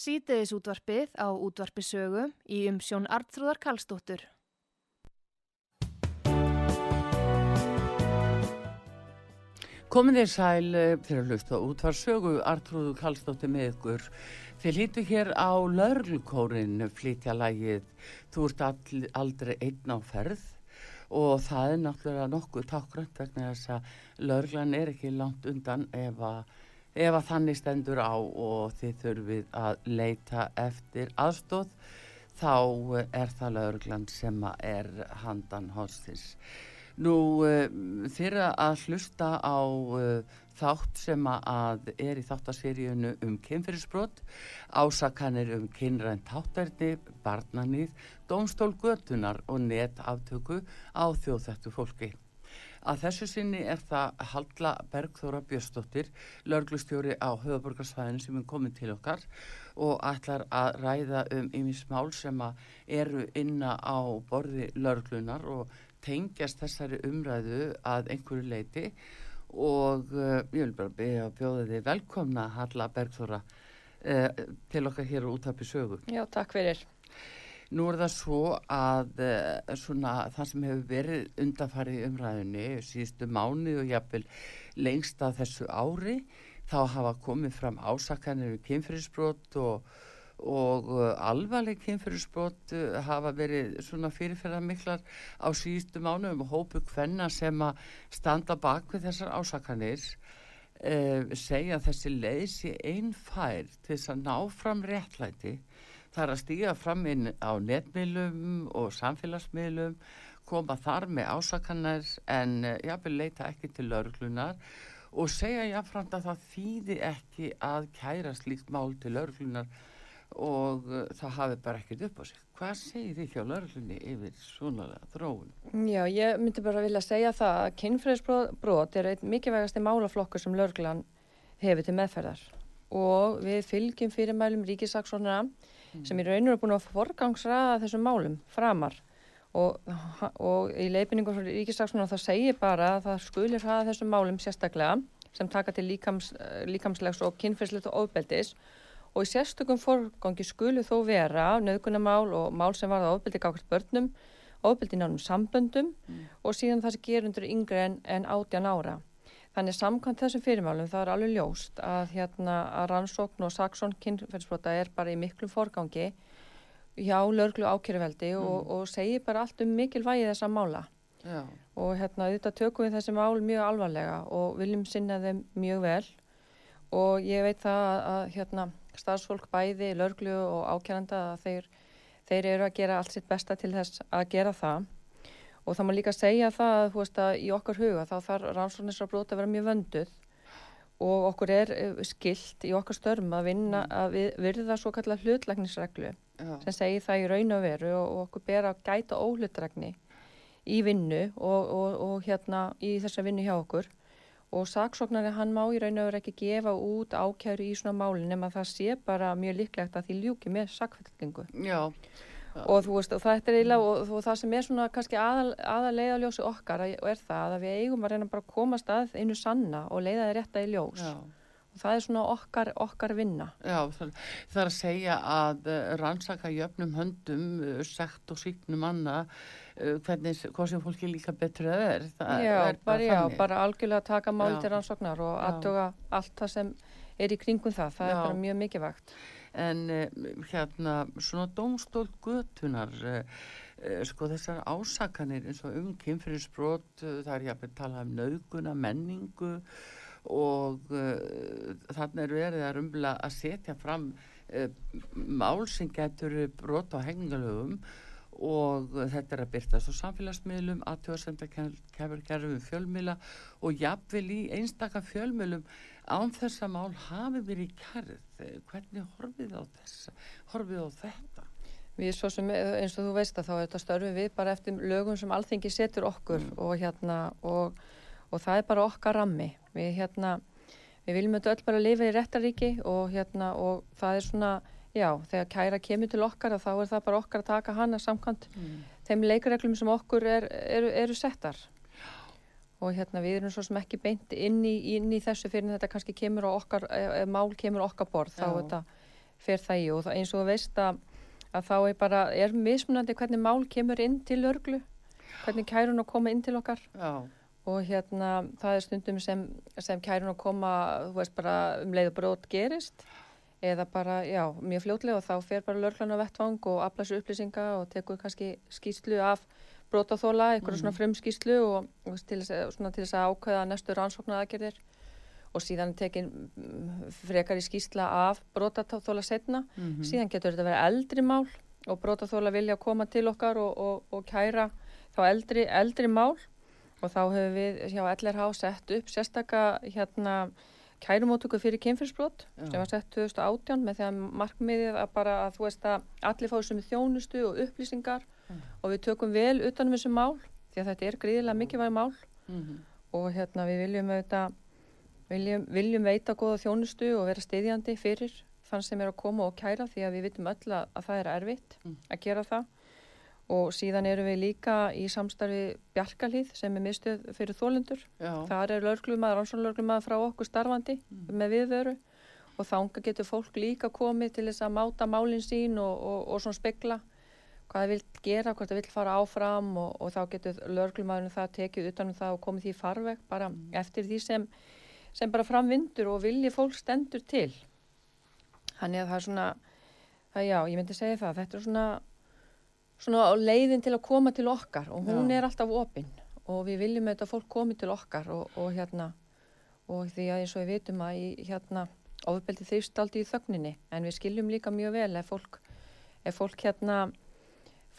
Sýteðis útvarpið á útvarpisögu í umsjón Artrúðar Kallstóttur. Komin þér sæl til að hlusta útvarsögu Artrúðu Kallstóttir með ykkur. Þið lítu hér á laurlkórin flytja lægið Þú ert all, aldrei einn á ferð og það er náttúrulega nokkuð tákrönt vegna þess að laurglan er ekki langt undan ef að ef að þannig stendur á og þið þurfið að leita eftir aðstóð þá er það laurugland sem er handan hóstis. Nú fyrir að hlusta á þátt sem að er í þáttaseríunu um kynfyrirsbrott, ásakanir um kynrænt háttærni, barnanýð, domstólgötunar og netaftöku á þjóðþættu fólki. Að þessu sinni er það Halla Bergþóra Björnsdóttir, lörglustjóri á höfuborgarsvæðinu sem er komin til okkar og ætlar að ræða um yfir smál sem eru inna á borði lörglunar og tengjast þessari umræðu að einhverju leiti og uh, ég vil bara beða að bjóða þið velkomna Halla Bergþóra uh, til okkar hér á útapi sögu. Já, takk fyrir. Nú er það svo að uh, svona, það sem hefur verið undanfarið í umræðinni síðustu mánu og jáfnvel lengst að þessu ári þá hafa komið fram ásakanir um kynfyrirsbrot og, og uh, alvarleg kynfyrirsbrot uh, hafa verið svona fyrirferðar miklar á síðustu mánu um hópu hvenna sem að standa bak við þessar ásakanir segja að þessi leið sé einn fær til þess að ná fram réttlæti Er að stíga fram inn á netmiðlum og samfélagsmiðlum, koma þar með ásakannar en uh, jáfnveg leita ekki til lauruglunar og segja jáfnframt að það þýði ekki að kæra slíkt mál til lauruglunar og uh, það hafi bara ekkert upp á sig. Hvað segir þið hjá lauruglunni yfir svona þróun? Já, ég myndi bara vilja segja það að kynfræðisbrot er einn mikilvægasti málaflokkur sem lauruglan hefur til meðferðar og við fylgjum fyrirmælum ríkisaksónara mm. sem í rauninu er búin að forgangsraða þessum málum framar og, og í leipinningu frá ríkisaksónara þá segir bara að það skulir hafa þessum málum sérstaklega sem taka til líkams, líkamslegs og kynfræðslegt og ofbeldis og í sérstökum forgangi skulu þó vera nöðgunamál og mál sem varða ofbeldi gákvært börnum, ofbeldi nánum samböndum mm. og síðan það sem gerundur yngre en, en átjan ára. Þannig samkvæmt þessum fyrirmálum það er alveg ljóst að, hérna, að rannsókn og saksón kynferðsbrota er bara í miklum forgangi hjá lörglu ákjörveldi mm. og, og segir bara allt um mikilvægi þessa mála. Já. Og hérna auðvitað tökum við þessi mál mjög alvarlega og viljum sinna þeim mjög vel og ég veit það að, að hérna starfsfólk bæði, lörglu og ákjæranda að þeir, þeir eru að gera allt sitt besta til þess að gera það og það má líka segja það að, veist, að í okkar huga þá þarf rannsóknisrabrót að vera mjög vönduð og okkur er eh, skilt í okkar störm að vinna mm. að við, virða svo kallar hlutlæknisreglu Já. sem segir það í raun og veru og, og okkur ber að gæta óhlutregni í vinnu og, og, og hérna í þessa vinnu hjá okkur og saksóknari hann má í raun og veru ekki gefa út ákjæru í svona málinn en það sé bara mjög líklegt að því ljúki með sakfællingu. Já. Og þú veist og það er eiginlega og, og það sem er svona kannski aðal, aðal leiðaljósi okkar er það að við eigum að reyna bara að komast að einu sanna og leiða þið rétta í ljós. Já og það er svona okkar, okkar vinna. Já, það, það er að segja að uh, rannsaka jöfnum höndum, uh, sekt og síknum manna, uh, hvernig, hvað sem fólki líka betra er. Það já, er bara, já, bara algjörlega taka máli til rannsóknar og aðtöga allt það sem er í kringum það, það já. er bara mjög mikilvægt. En hérna, svona dómstól götunar, sko þessar ásakanir eins og um kynfyrirsbrot, það er jáfnveg talað um nauguna, menningu, og uh, þannig er verið að rumla að setja fram uh, mál sem getur brot á hengalögum og þetta er að byrtast á samfélagsmiðlum, aðtjóðsendakefur gerðum fjölmila og jafnvel í einstakar fjölmilum án þessa mál hafi verið kærð. Hvernig horfið á þessa? Horfið á þetta? Við svo sem eins og þú veist að þá er þetta störfið við bara eftir lögum sem alþengi setur okkur mm. og hérna og, og það er bara okkar rammi við hérna við viljum þetta öll bara lifa í réttaríki og hérna og það er svona já, þegar kæra kemur til okkar þá er það bara okkar að taka hana samkvæmt mm. þeim leikareglum sem okkur er, eru, eru settar og hérna við erum svo sem ekki beint inn í, inn í þessu fyrir þetta kannski kemur á okkar, ef mál kemur okkar borð þá þetta fer það í. Og það, eins og veist að, að þá er bara, er mismunandi hvernig mál kemur inn til örglu hvernig kærun að koma inn til okkar. Já. Og hérna það er stundum sem, sem kærun að koma, þú veist bara um leið og brót gerist. Eða bara, já, mjög fljótlega og þá fer bara lörglan á vettvang og aflæsu upplýsinga og tekur kannski skýslu af brótaþóla, eitthvað mm. svona frumskýslu og, og til þess að ákveða næstu rannsóknaraðgerðir og síðan tekin frekar í skýsla af brótaþóla setna, mm -hmm. síðan getur þetta verið eldri mál og brótaþóla vilja koma til okkar og, og, og kæra þá eldri, eldri mál og þá hefur við hjá LRH sett upp sérstakka hérna kærumótöku fyrir kynfyrsbrot sem var sett 2018 með því að markmiðið að bara að þú veist að allir sem er þjónustu og upplýsingar mm. og við tökum vel utanum þessu mál því að þetta er gríðilega mikilvæg mál mm -hmm. og hérna við viljum auðvitað viljum, viljum veita góða þjónustu og vera stiðjandi fyrir þann sem er að koma og kæra því að við vitum öll að, að það er erfitt mm. að gera það og síðan eru við líka í samstarfi Bjarkalíð sem er mistuð fyrir þólendur. Það er löglumadur, ansvonlöglumadur frá okkur starfandi mm. með viðveru og þánga getur fólk líka komið til þess að máta málinn sín og, og, og svona spekla hvað það vil gera, hvort það vil fara áfram og, og þá getur löglumadurinn það tekið utanum það og komið því farveg bara mm. eftir því sem, sem bara framvindur og vilji fólk stendur til. Þannig að það er svona, það, já, ég myndi segja það, þetta er svona svona leiðin til að koma til okkar og hún Já. er alltaf opinn og við viljum auðvitað að fólk komi til okkar og, og hérna og því að eins og við vitum að í, hérna ofbeldi þrýst aldrei í þögninni en við skiljum líka mjög vel ef fólk ef fólk hérna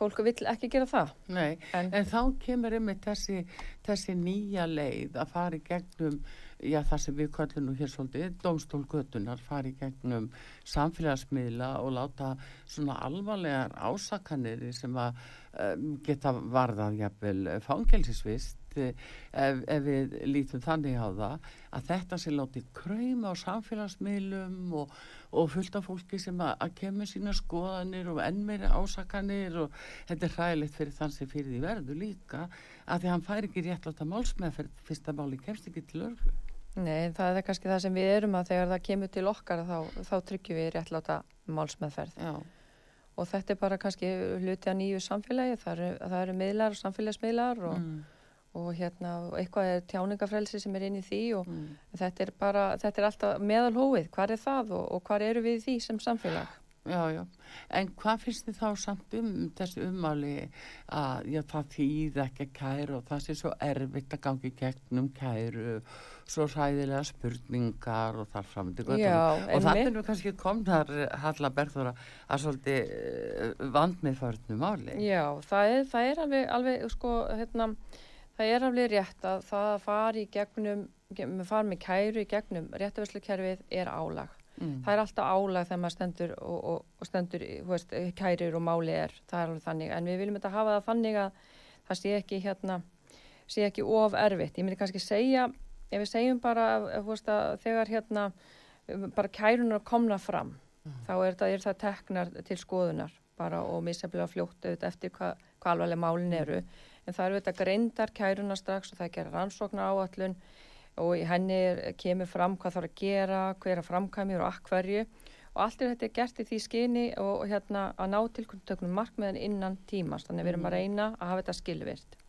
fólk vill ekki gera það. Nei, en, en þá kemur einmitt þessi, þessi nýja leið að fara í gegnum já það sem við kallum nú hér svolítið domstólgötunar, fara í gegnum samfélagsmiðla og láta svona alvarlegar ásakanir sem að um, geta varðað jafnvel fangelsisvist ef, ef við lítum þannig á það að þetta sé látið kræma á samfélagsmiðlum og, og fullt af fólki sem að, að kemur sína skoðanir og enn meiri ásakanir og þetta er hræðilegt fyrir þann sem fyrir því verður líka að því hann fær ekki réttláta málsmeðferð fyrsta máli kemst ekki til örlu. Nei, það er kannski það sem við erum að þegar það kemur til okkar þá, þá tryggjum við réttláta málsmeðferð. Já. Og þetta er bara kannski hluti að nýju samfélagi, það eru, það eru miðlar og samfélagsmiðlar og mm og hérna eitthvað er tjáningafrelsi sem er inn í því og mm. þetta er bara, þetta er alltaf meðalhóið, hvað er það og, og hvað eru við því sem samfélag? Já, já, en hvað finnst þið þá samt um þessu umáli að já, það þýð ekki að kæru og það sé svo erfitt að gangi gegnum kæru, svo ræðilega spurningar og þar framöndu og það er nú kannski komnar Halla Berður að svolítið eh, vand með förnum áli Já, það er, það er alveg, alveg sko, hérna það er alveg rétt að það að fara í gegnum, fara með kæru í gegnum réttaverslukerfið er álag. Mm. Það er alltaf álag þegar maður stendur og, og, og stendur, veist, kærur og máli er, það er alveg þannig. En við viljum þetta hafa það þannig að það sé ekki hérna, sé ekki of erfitt. Ég myndi kannski segja, ef við segjum bara, veist, þegar hérna, bara kærunar komna fram, mm. þá er það, er það teknar til skoðunar bara og misjaflega fljótt eftir hvað hva alvarlega málin eru. Mm en það eru þetta greindar kæruna strax og það er gera rannsóknar áallun og í henni kemur fram hvað þarf að gera, hverja framkæmjur og akkverju og allt er þetta gert í því skyni og hérna að ná tilkvöndtöknum markmiðan innan tímast þannig við erum að mhm. reyna að hafa þetta skilvirt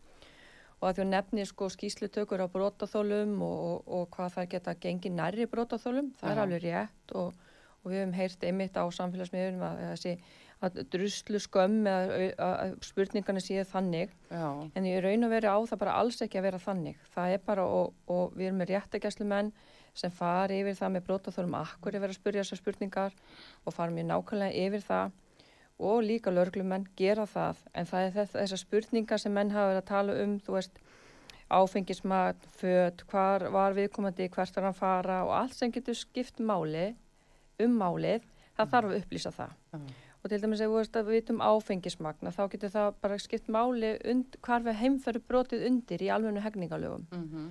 og að að nefnir sko skýslutökur á brótaþólum og, og, og hvað það geta gengið nærri brótaþólum, það Aha. er alveg rétt og, og við hefum heyrt einmitt á samfélagsmiðunum að þessi að druslu skömm eða spurningarnir séu þannig. Já. en ég raun að vera á það bara alls ekki að vera þannig. Það er bara og, og við erum með réttegæslu menn sem fari yfir það með brótaþórum akkur er verið að spurja þessar spurningar og fara mjög nákvæmlega yfir það. Og líka lörglumenn gera það. En það er þessar spurningar sem menn hafa verið að tala um þú veist áfengismat, född, hvar var viðkomandi, hvert er hann fara og allt sem getur skipt máli um málið, það þarf að upplýsa það. -huh og til dæmis ef við vitum áfengismagna þá getur það bara skipt máli und, hvar við heimferðu brotið undir í alvegnu hegningalögum mm -hmm.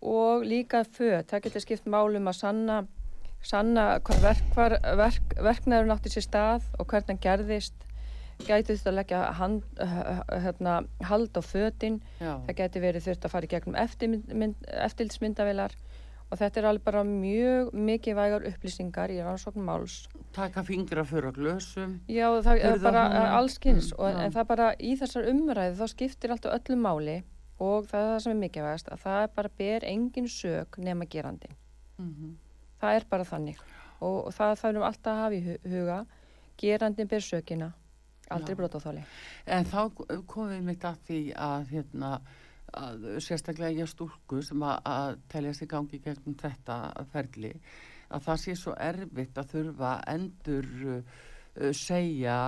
og líka föð, það getur skipt máli um að sanna, sanna hvar, verk, verk, verknæður nátti sér stað og hvernig gerðist. Gæti þetta að leggja hand, hérna, hald á födin það gæti verið þurft að fara í gegnum eftirlitsmyndavilar og þetta er alveg bara mjög mikið vægar upplýsingar í rannsóknum máls. Taka fingra fyrir að glösum já það er bara allskynns mm, en það er bara í þessar umræði þá skiptir alltaf öllum máli. Og það er það sem er mikilvægast að það er bara ber engin sög nema gerandi. Mm -hmm. það er bara þannig. Og, og það þarfum alltaf að hafa í huga. Gerandin ber sögina aldrei brota á þáli en þá komum við mitt að því að hérna að sérstaklega ég stúrku sem að, að telja sig gangi gegnum þetta ferli að það sé svo erfitt að þurfa endur uh, segja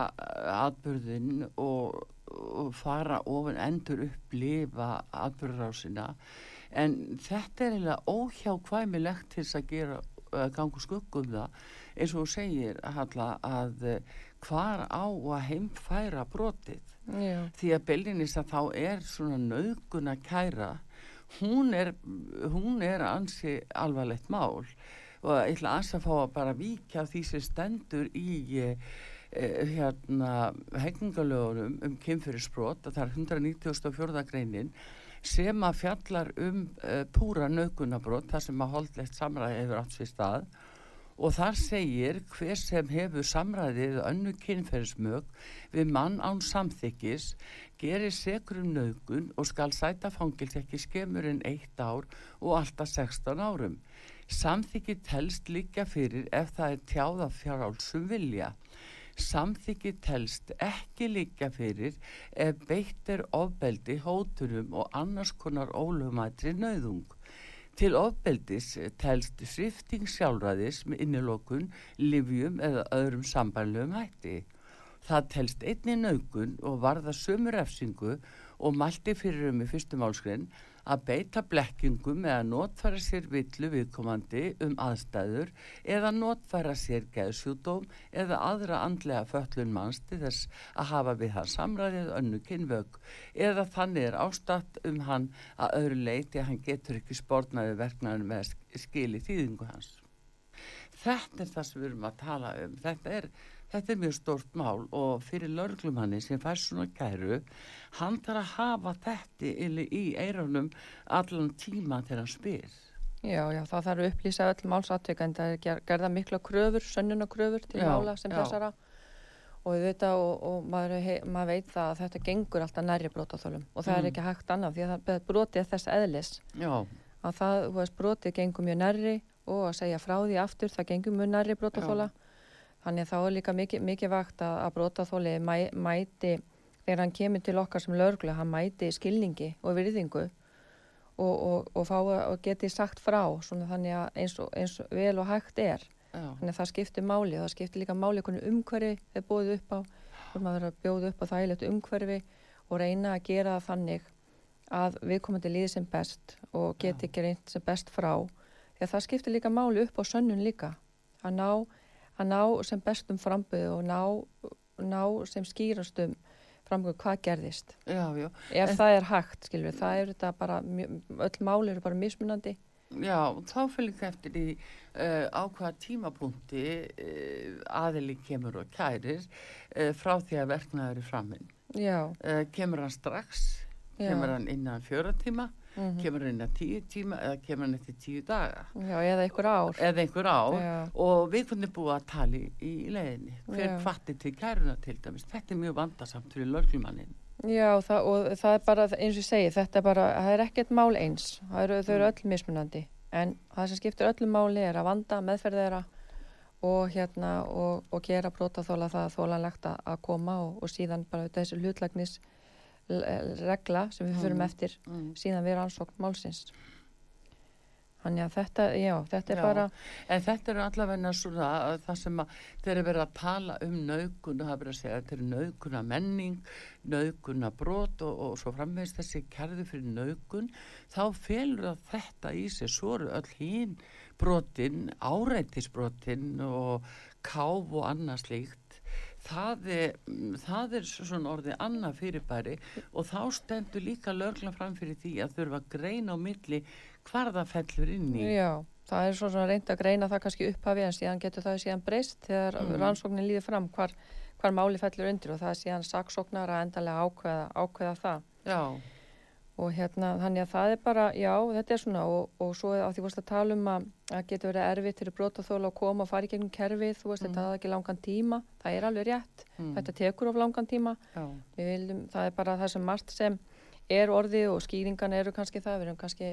atbyrðin og, og fara ofin endur upplifa atbyrðrásina en þetta er eiginlega óhjákvæmilegt til þess að gera uh, gangu skuggum það. Eins og segir Halla, að uh, hvar á að heimfæra brotið Já. því að Bellinis að þá er svona nögun að kæra hún er, hún er ansi alvarlegt mál og ég ætla að að fá að bara vika því sem stendur í eh, hérna hengingalögunum um kynfyrirsbrot að það er 194. greinin sem að fjallar um eh, púra nögunabbrot þar sem að holdlegt samræði hefur alls við stað og þar segir hver sem hefur samræðið önnu kynferðismög við mann án samþykkis gerir sekrum nögun og skal sæta fangils ekki skemur en eitt ár og alltaf 16 árum Samþyggi telst líka fyrir ef það er tjáða fjárálsum vilja. Samþyggi telst ekki líka fyrir ef beitt er ofbeldi, hóturum og annars konar ólumætri nauðung. Til ofbeldis telst svifting sjálfræðis með innilokun, livjum eða öðrum sambarlegum hætti. Það telst einni naugun og varða sömu refsingu og mælti fyrir um í fyrstum álskrein að beita blekkingum eða notfæra sér villu viðkomandi um aðstæður eða notfæra sér geðsjúdóm eða aðra andlega föllun manns til þess að hafa við hann samræðið önnu kynvög eða þannig er ástatt um hann að öðru leiti að hann getur ekki spórnaði verknæðinu með skili þýðingu hans. Þetta er það sem við erum að tala um. Þetta er Þetta er mjög stórt mál og fyrir lörglumanni sem fær svona gæru, hann þarf að hafa þetta í eironum allan tíma til hann spyr. Já, já, það þarf að upplýsa öll málsatveika en það er gerða mikla kröfur, sönnunakröfur til já, mála sem já. þessara og við veitum og, og maður, hei, maður veit það að þetta gengur alltaf nærri brótaþólum og það mm. er ekki hægt annaf því að brotið þess eðlis. Já. Að það, þú veist, brotið gengur mjög nærri og að segja frá því aftur það gengur mjög nærri brótaþóla. Já Þannig þá er líka mikið, mikið vakt að, að brótaþóli mæ, mæti, þegar hann kemur til okkar sem lögla, hann mæti skilningi og virðingu og, og, og fá að geti sagt frá, þannig að eins og, eins og vel og hægt er. Já. Þannig að það skiptir máli og það skiptir líka máli hvernig umhverfi er bóðið upp á, hvernig maður verður að bjóða upp á þægilegt umhverfi og reyna að gera það þannig að við komum til líði sem best og geti ekki reynd sem best frá. Því að það skiptir líka máli upp á sönnun líka, að ná að ná sem bestum framböðu og ná, ná sem skýrastum framböðu hvað gerðist já, já. ef en, það er hægt, skilur við, það er þetta bara öll máli eru bara mismunandi Já, þá það eftir í uh, ákvaða tímapunkti uh, aðili kemur og kærir uh, frá því að verknaður er framinn. Já. Kemur hann strax, kemur hann innan fjóra tíma mm -hmm. kemur hann að tíu tíma eða kemur hann eftir tíu daga. Já, eða einhver ár, eða einhver ár. Og við kunum búið að tala í, í leðinni hver kvartir til kæruna til dæmis? Þetta er mjög vandarsamt fyrir lörglumannin Já, það, og það er bara eins og ég segi, þetta er bara, það er ekkert mál eins. Eru, þau eru mm. öll mismunandi. En það sem skiptir öllum máli er að vanda meðferðera og hérna og, og gera brótaþóla það þólanlegt að koma og, og síðan bara þessi hlutlægnis regla sem við fyrum mm. eftir síðan við rannsókn málsins þannig að þetta, já, þetta er já. bara en þetta eru allavegna svona það sem að þeir eru verið að tala um naukun og það er verið að segja þetta eru naukuna menning, naukuna brot og, og svo framvegist þessi kærðu fyrir naukun þá felur það þetta í sig svo eru öll hín brotin, áreitisbrotin og káf og annað slíkt það er, það er svona orðið annað fyrirbæri og þá stendur líka lögla fram fyrir því að þurfa að greina á milli hvar það fellur inn í. Já, það er svona reynd að greina það kannski upphafi en síðan getur það síðan breyst þegar mm. rannsóknin líður fram hvar, hvar máli fellur undir og það er síðan saksóknar að endalega ákveða, ákveða það. Já og hérna þannig að það er bara, já þetta er svona og, og svo á því að tala um að það getur verið erfitt fyrir brótaþóla að koma og fara í gegnum kerfið, þú veist mm. þetta hafa ekki langan tíma, það er alveg rétt mm. þetta tekur of langan tíma viljum, það er bara það sem margt sem er orðið og skýringan eru kannski það, við erum kannski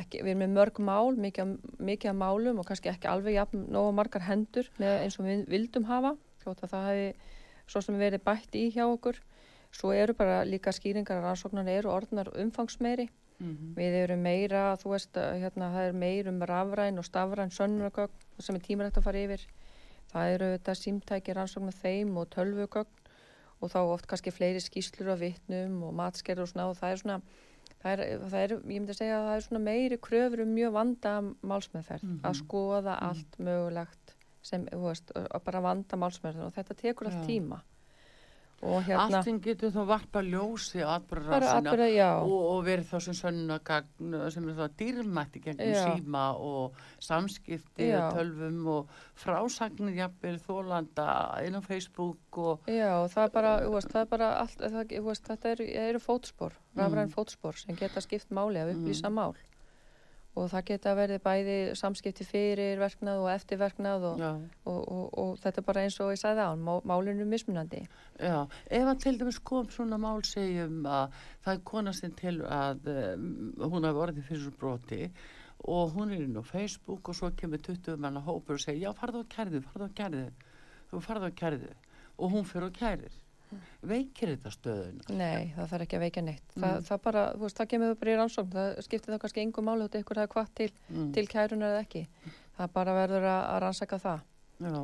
ekki, við erum með mörg mál, mikið, mikið af málum og kannski ekki alveg jafn nógu margar hendur eins og við vildum hafa, að það hefði svo sem verið bætt í hjá okkur Svo eru bara líka skýringar að rannsóknar eru orðnar umfangsmeiri. Mm -hmm. Við erum meira, þú veist, hérna, það er meir um rafræn og stafræn sönnugögn sem er tímarægt að fara yfir. Það eru þetta símtæki rannsóknar þeim og tölvugögn og þá oft kannski fleiri skýslur af vittnum og matskerður og svona og það er svona, það er, það er, ég myndi að segja að það er svona meiri kröfur um mjög vanda málsmeðferð mm -hmm. að skoða mhm. allt mögulegt sem, þú veist, bara vanda málsmeðferð og þetta tekur allt tíma Hérna, Allting getur þá varpa ljósi á atbyrðarásina og, og verið þá sem sönnagagn sem er þá dýrmætti gengum síma og samskipti og tölvum og frásagnir jafnvel þólanda inn á Facebook og Já, það er bara, veist, það er bara allt, það, veist, þetta eru, eru fótspor, rafræn mm. fótspor sem geta skipt máli að upplýsa mm. mál og það geta verið bæði samskipti fyrir verknað og eftir verknað og, og, og, og þetta er bara eins og ég sagði á hann, málinu mismunandi. Já, ef að til dæmis kom svona mál segjum að það er konastinn til að um, hún hafi orðið fyrir svo broti og hún er inn á Facebook og svo kemur 20 manna hópur og segir já farðu á kærðu, farðu á kærðu þú farðu á kærðu. Og hún fyrir á kærður veikir þetta stöðuna? Nei, það þarf ekki að veikja neitt mm. það, bara, þú veist, það kemur bara í rannsókn það skiptir þá kannski engum máli út ykkur er hvað til, mm. til kærun eða ekki það bara verður að, að rannsaka það Já.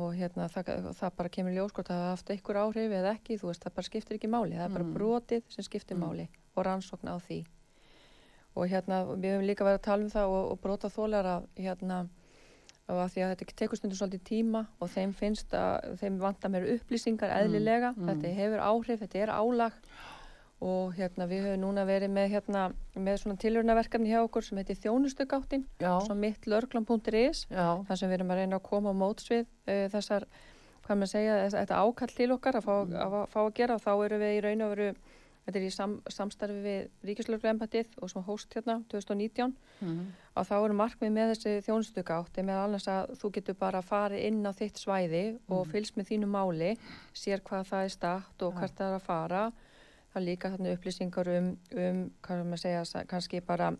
og hérna það, það bara kemur ljós hvort það hafa haft einhver áhrif eða ekki, þú veist, það bara skiptir ekki máli það er bara Mm. brotið sem skiptir Mm. máli og rannsókn á því og hérna, við höfum líka verið að tala um það og, og brota þólara hérna og að því að þetta tekur stundum svolítið tíma og þeim finnst að þeim vantar meira upplýsingar eðlilega, mm. þetta hefur áhrif, þetta er álag. Og hérna við höfum núna verið með hérna með svona tilhörnaverkefni hjá okkur sem heitir þjónustugáttin, Já, svo mitt lörglan.is já, þar sem við erum að reyna að koma á mótsvið uh, þessar, hvað maður segja, þetta ákall til okkar að fá, Mm. að, að fá að gera. Og þá erum við í raun og veru, þetta er í sam, samstarfi við Ríkislörglembatið og sem hóst hérna 2019 mm. og þá eru markmið með þessi þjónustugátt er með annars að þú getur bara farið inn á þitt svæði og Mhm. fylgst með þínu máli, sér hvað það er statt og Ja. hvert það er að fara það er líka þarna upplýsingar um, um hvað maður segja, kannski bara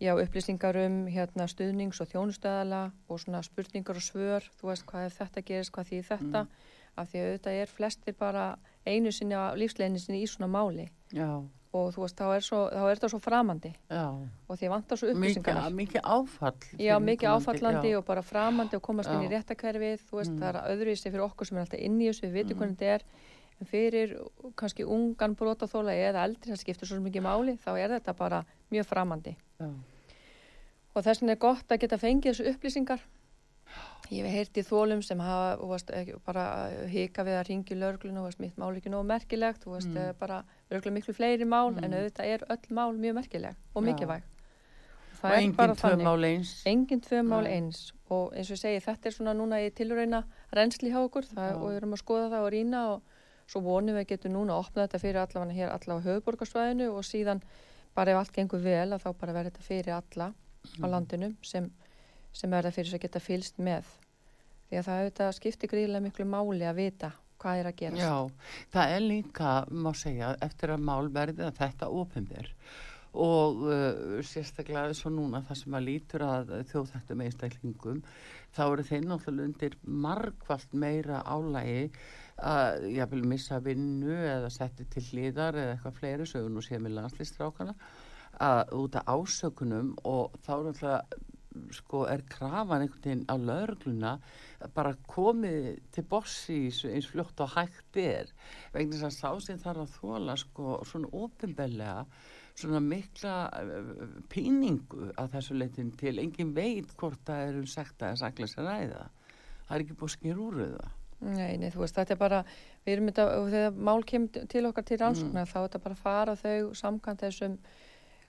já, upplýsingar um hérna, stuðnings- og þjónustöðala og svona spurningar og svör, þú veist hvað þetta gerist, hvað því þetta, Mm. Af því að auðvitað er flestir bara einu sinni á lífsleginni sinni í svona máli já, og þú veist, þá er, svo, þá er þetta svo framandi já. og því vantar svo upplýsingar mikið áfall. Já, mikið áfallandi já. og bara framandi og komast inn í réttakverfið, þú veist, Mm. það er öðruvísi fyrir okkur sem er alltaf inn í þessu, við vitum Mm. hvernig þetta er, en fyrir kannski ungan brotaþóla eða eldri, það skiptir svo mikið máli, þá er þetta bara mjög framandi. Já, Og þess vegna er gott að geta fengið þessu upplýsingar. Ég hef heyrt í þólum sem hafa ekki- bara hika við að ringi lörglun og veist, mitt mál ekki nógu merkilegt, þú veist, Mm. mm. bara örgulega miklu fleiri mál, en Mm. auðvitað er öll mál mjög merkileg og mikilvæg. og enginn tvö mál eins. Engin tvö mál Nei. eins og eins og ég segi þetta er svona núna í tilrauna reynsli hjá okkur það, Já. og við erum að skoða það og rýna og svo vonum við getum núna að opna þetta fyrir allavega hér allavega á höfuborgarsvæðinu og síðan bara ef allt gengur vel að þá bara verður þetta fyrir alla á landinu sem, sem verða fyrir þess að geta fylst með. Því að það auðvitað skiptir gríðilega miklu máli að vita hvað er að gerast. Já, það er líka, má segja, eftir að mál verði að þetta ofinber og uh, sérstaklega svo núna það sem að lítur að þjóðþættum einstaklingum, þá eru þeir náttúrulega undir margvalt meira álægi að ég vil missa vinnu eða setja til hlýðar eða eitthvað fleiri sögun og sé með landslistrákana að út af ásökunum og þá náttúrulega sko er krafan einhvern veginn á lögluna bara komið til bossi eins fljótt og hægt er. Vegna þess að sá sem þarf að þóla sko svona ofinbellega svona mikla uh, píningu að þessu leitin til engin veit hvort það er um sekta eða sakleis að ræða. Það er ekki búið skýr úr það. Nei, nei, þú veist, þetta er bara, við erum þetta, þegar mál kemur til okkar til rannsóknar, þá er þetta bara að fara þau samkvæmt þessum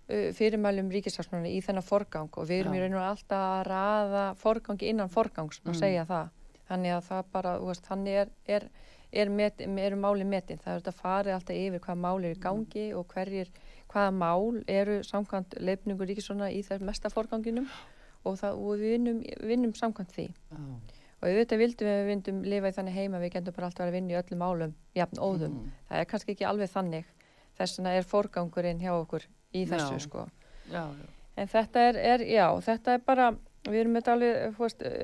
fyrirmælum ríkisaksnarna í þennan forgang og við erum Já. í raun og alltaf að raða forgangi innan forgangs, má Mm. segja það. Þannig að það bara, veist, þannig er, er, er, met, eru máli metin. Það er þetta farið alltaf yfir hvað mál er í gangi og hverjir, hvaða mál eru samkvæmt leifningu ríkissvona í þess mesta forganginum og, það, og við vinnum, vinnum samkvæmt því. Já. Og auðvitað vildum við, við vindum lifa í þannig heima, við getum bara alltaf að vinna í öllum málum, jafn óðum. Mm. Það er kannski ekki alveg þannig, þess vegna er forgangurinn hjá okkur í þessu Já. sko. Já. En þetta er, er, já, þetta er bara, við erum þetta alveg,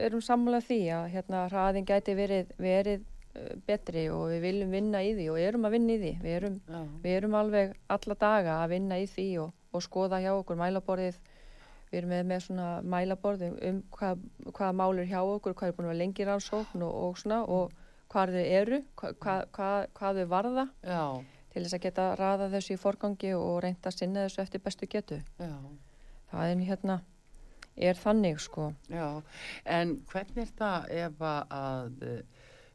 erum sammálað því að hérna hraðin gæti verið, verið uh, betri og við viljum vinna í því og erum að vinna í því. Við erum, við erum alveg alla daga að vinna í því og, og skoða hjá okkur mælaborðið. Við erum með, með svona mælaborð um, um hvað, hvaða mál er hjá okkur, hvað er búin að vera lengi rannsókn og, og svona og hvað þau eru, hvað, hvað, hvað, hvað þau varða Já, til þess að geta raða þessu í forgangi og reynda að sinna þessu eftir bestu getu. já. Það er hérna, er þannig sko. Já, en hvernig er það ef að, eh,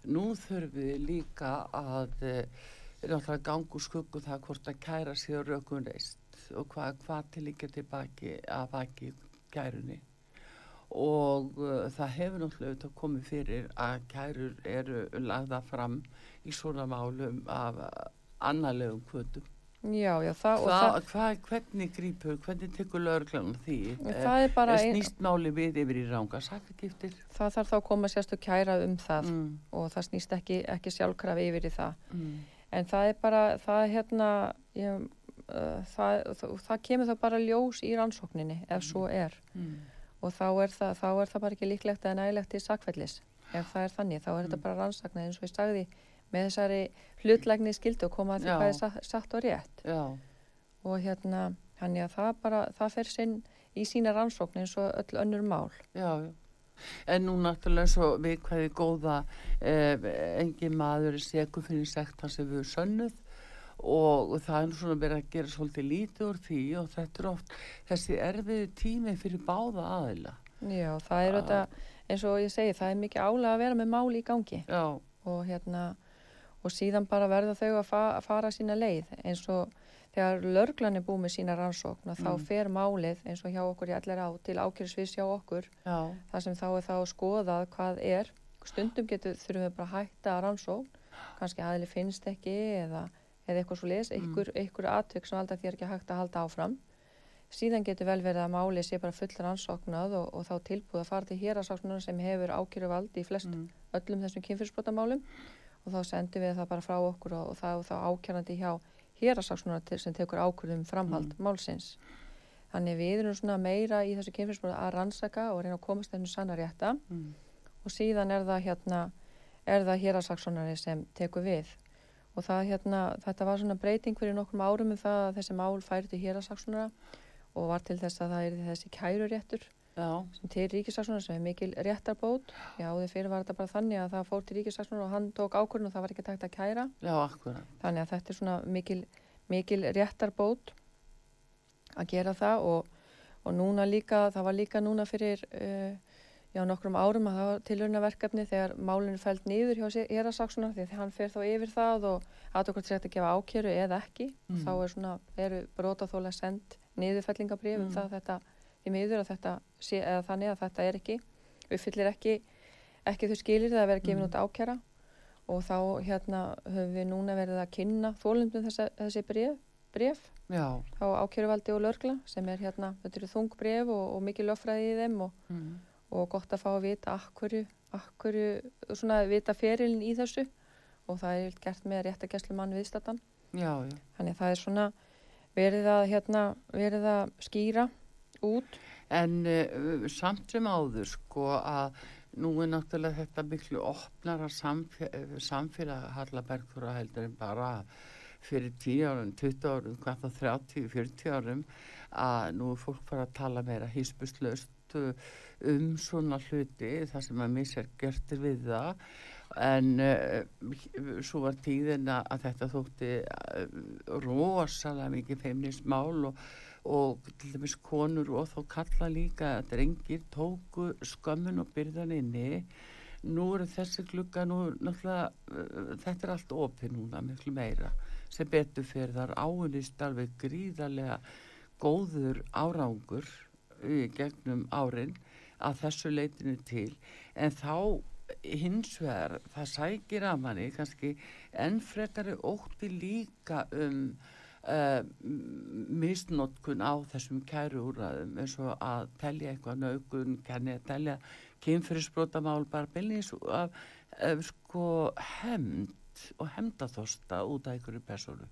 nú þurfum við líka að uh, náttúrulega gangu skuggu það hvort að kæra sér rökun reist og hvað hva til líka tilbaki að baki kærunni og uh, það hefur náttúrulega komið fyrir að kærur eru lagða fram í svona málum af annarlegum kvötum. Já, já, það, Hva, það, hva, hvernig grípur, hvernig tekur lögreglan því? það er ein, snýst máli við yfir í ranga sakagiftir það þarf þá að koma sérstu kæra um það mm. og það snýst ekki, ekki sjálfkrafi yfir í það. Mm. En það er bara, það er hérna, ég, uh, það, kemur þá bara ljós í rannsókninni ef svo er. Mm. Og þá er, það, þá er það bara ekki líklegt eða nægilegt til sakfellis. Ef það er þannig, þá er þetta Mm. bara rannsaknað eins og ég sagði með þessari hlutlægni skildu og koma að því Já. hvað er satt, og rétt. Já, og hérna, hann að það bara, það fer sinn í sína rannsókn eins og öll önnur mál já, já. En nú náttúrulega svo við hvaðið góða eh, engin maður er segur fyrir sektan sem við sönnuð og það er svona verið að gera svolítið lítið úr því og þetta er oft þessi erfiði tími fyrir báða aðila. Já, það er þetta, eins og ég segi, það er mikið álega að vera með máli í gangi Já, og hérna, og síðan bara verða þau að, fa að fara sína leið. Eins og þegar lörglan er búið með sína rannsókn og þá Mm. fer málið eins og hjá okkur í allir á til ákjörðsvis hjá okkur. Já, þar sem þá er þá að skoða hvað er. Stundum getur þurfum við bara að hætta að rannsókn. Kannski aðli finnst ekki eða, eða eitthvað svo les einhver, einhver atvik sem alltaf þér ekki hægt að halda áfram. Síðan getur vel verið að máli sé bara full rannsóknað og, og þá tilbúið að fara til hérasáknunar sem hefur ákjöruvald í flest mm, öllum þessum kynfyrsbrotamálum og þá sendum við það bara frá okkur og, og það er þá ákjörandi hjá hérasáknunar sem tekur ákjörðum framhald málsins. Þannig við erum svona meira í þessu kynfyrsbrota að rannsaka og reyna að komast þennu sanna rétta. Mm, og síðan er það hérna er það hérasaksónari sem tekur við. Og það hérna þetta var svona breyting fyrir nokkrum árum um það að þessi mál færi til hérasaksónara og var til þess að það er þessi kæruréttur já, sem til ríkisaksónara sem er mikil réttarbót já því fyrir var þetta bara þannig að það fór til ríkisaksónara og hann tók ákvörðun og það var ekki takt að kæra já, akkurat. þannig að þetta er svona mikil, mikil réttarbót að gera það og, og núna líka, það var líka núna fyrir uh, já, nokkrum árum að það var tilhörnaverkefni þegar málinu fælt niður hjá hérasaksuna því að hann fer þá yfir það og aðokkvæmt sér að gefa ákjöru eða ekki Mm. þá er svona, eru brotaþóla sendt niðurfellingabrif um Mm. það að þetta því miður að þetta sé, eða þannig að þetta er ekki uppfyllir ekki ekki þau skilir það að vera gefin Mm. út ákjara og þá hérna höfum við núna verið að kynna þólundum þessi, þessi bref, bref á ákjöruvaldi og lörgla sem er hérna, þetta eru þung bref og, og mikið löffræði í þeim og, mm, og gott að fá að vita akkurju, akkurju svona að vita ferilin í þessu og það er gert með réttakesslu mann viðstatan þannig að það er svona verið að hérna, verið að skýra út. En uh, samt sem áður sko að nú er náttúrulega þetta miklu opnara samfélag, samfélag Hallabergur að heldur en bara fyrir 10 árum, 20 árum, hvað þá 30, 40 árum að nú er fólk bara að tala meira hýspuslaust um svona hluti þar sem að missar gertir við það. En uh, svo var tíðin að að þetta þótti uh, rosalega mikið feimnismál og og til dæmis konur og þá kalla líka að drengir tóku skömmun og byrðan inni. Nú eru þessi glugga nú náttúrulega uh, þetta er allt opið núna miklu meira sem betur fyrir þar áunist alveg gríðarlega góður árangur í gegnum árin að þessu leitinu til. En þá hins vegar það sækir að manni kannski enn frekari ótti líka um uh, misnotkun á þessum kæru úrraðum eins og að telja eitthvað nögun, kenni að telja kynfyrirsbrotamál bara bylnins af, af sko hemd og hemdaþosta út af einhverju persónu.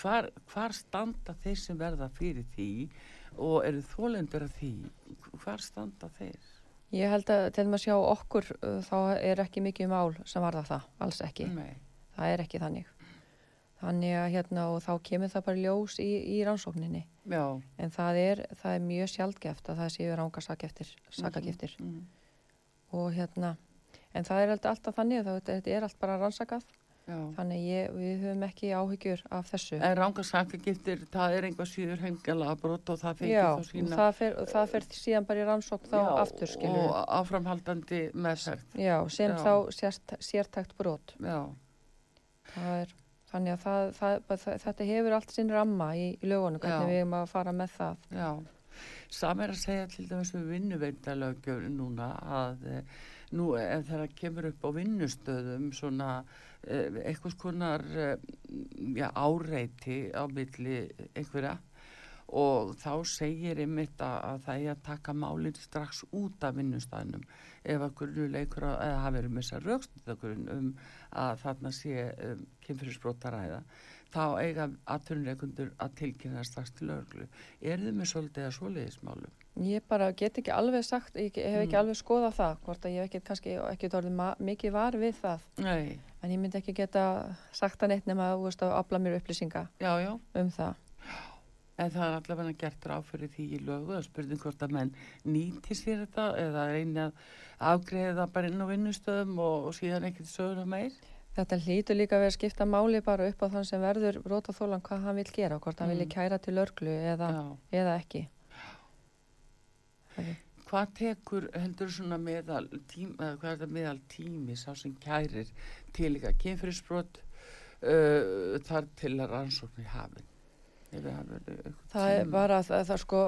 Hvar, hvar standa þeir sem verða fyrir því og eru þólendur af því? Hvar standa þeir? Ég held að til maður sjá okkur uh, þá er ekki mikið mál sem varða það, alls ekki. Nei. Það er ekki þannig. Þannig að hérna og þá kemur það bara ljós í, í rannsókninni. Já. En það er, það er mjög sjaldgeft að það séu ránga sakageftir. Mm. Og hérna, en það er alltaf, þannig að þetta er allt bara rannsakað. Já. Þannig ég, við höfum ekki áhyggjur af þessu. En rángarsakagiftir, það er einhvað síður hengala brot og það Já, þá sína það fer, það fer síðan bara í rannsókn þá aftur skilur. og áframhaldandi meðferð. Já, sem Já. þá sért, sértækt brot. Já, Það er, þannig að það, það, það, þetta hefur allt sinn ramma í, í lögunum, hvernig Já. við erum að fara með það. já. Sam er að segja til dæmis við vinnuveindalögjöfn núna að eh, nú ef þeirra kemur upp á vinnustöðum svona eh, eitthvað skonar eh, já, áreiti á milli einhverja og þá segir einmitt að, að það er að taka málinn strax út af vinnustæðnum ef að grunuleikur að- hafi verið með þess að raukstutagrun um að þarna sé um, kynfyrirsbrotaræða þá eiga atvinnuleikundur að tilkynna strax til örglu. Er þið með svolítið að svoleiðismálum? Ég bara get ekki alveg sagt, ég hef ekki Mm. alveg skoðað það, hvort að ég hef ekki kannski ekki orðið mikið var við það, Nei, en ég myndi ekki geta sagt það neitt nema að afla mér upplýsinga já, já, um það. En það er allavega gert ráð fyrir því í lögu að spurning hvort að menn nýti sér þetta eða reyni að afgreða bara inn á vinnustöðum og, og síðan ekkert söguna meir. Þetta hlýtur líka að vera skipta máli bara upp á þann sem verður rótaþólan hvað hann vil gera, hvort hann mm. vilja kæra til örglu eða, eða ekki. Okay. Hvað tekur heldur svona meðal tími, eða hvað er þetta meðal tími sá sem kærir til líka kynfyrirsbrot uh, þar til að rannsóknu hafinn? Það er bara, það, það sko,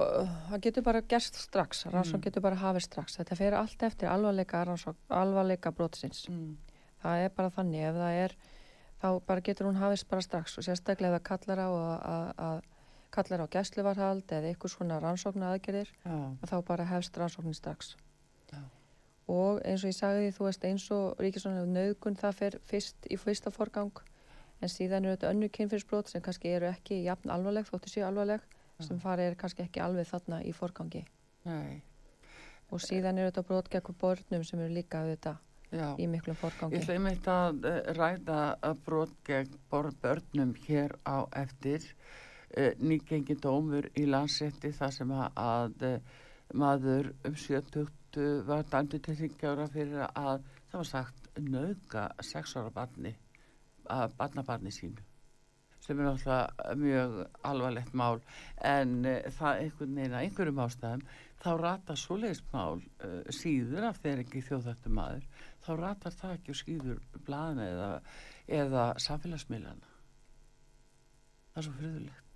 það getur bara gerst strax, rannsókn mm. getur bara hafið strax. Þetta fer allt eftir alvarleika, alvarleika brotsins. Mm. Það er bara þannig, ef það er, þá bara getur hún hafist bara strax og sérstaklega það kallar á að kallar á gæsluvarhald eða eitthvað svona rannsóknu aðgerðir, þá bara hefst rannsóknin strax. Já. Og eins og ég sagði því, þú veist, eins og Ríkisvonarinn nögun það fer fyrst í fyrsta forgang en síðan eru þetta önnu kynfyrsbrot sem kannski eru ekki jafn alvarleg þóttu séu alvarleg ja. sem fari er kannski ekki alveg þarna í forgangi Nei. og síðan eru þetta brot gegn börnum sem eru líka auðvitað Já. í miklum forgangi Ég hleymi þetta að uh, ræða að brot gegn börnum hér á eftir uh, nýgengi dómur í landsetti þar sem að, uh, maður um 70 var dæmdu til þingjára fyrir að það var sagt nauka sexára barni að barnabarni sínu sem er náttúrulega mjög alvarlegt mál. En uh, það einhvern veginn að einhverjum ástæðum þá ratar svoleiðist mál uh, síður af þeir ekki þjóðhættu maður þá ratar það ekki og skýður blaðina eða, eða samfélagsmiðlana. Það er svo friðulegt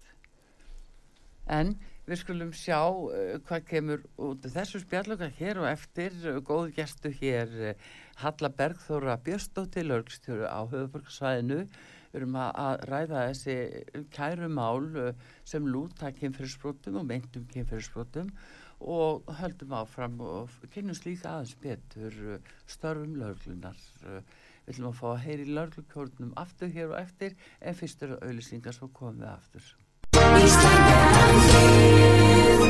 en við skulum sjá uh, hvað kemur út þessu spjallöka hér og eftir góð gæstu hér Halla Bergþóra Björstóttir lögstjóru á höfuborgsvæðinu um að ræða þessi kærumál uh, sem lúta kynferðsbrotum og meintum kynferðsbrotum og höldum áfram og kynumst líka aðeins betur störfum löglunar. Uh, við ætlum að fá að heyri löglukórnum aftur hér og eftir en fyrstur auðlisingar svo komum við aftur.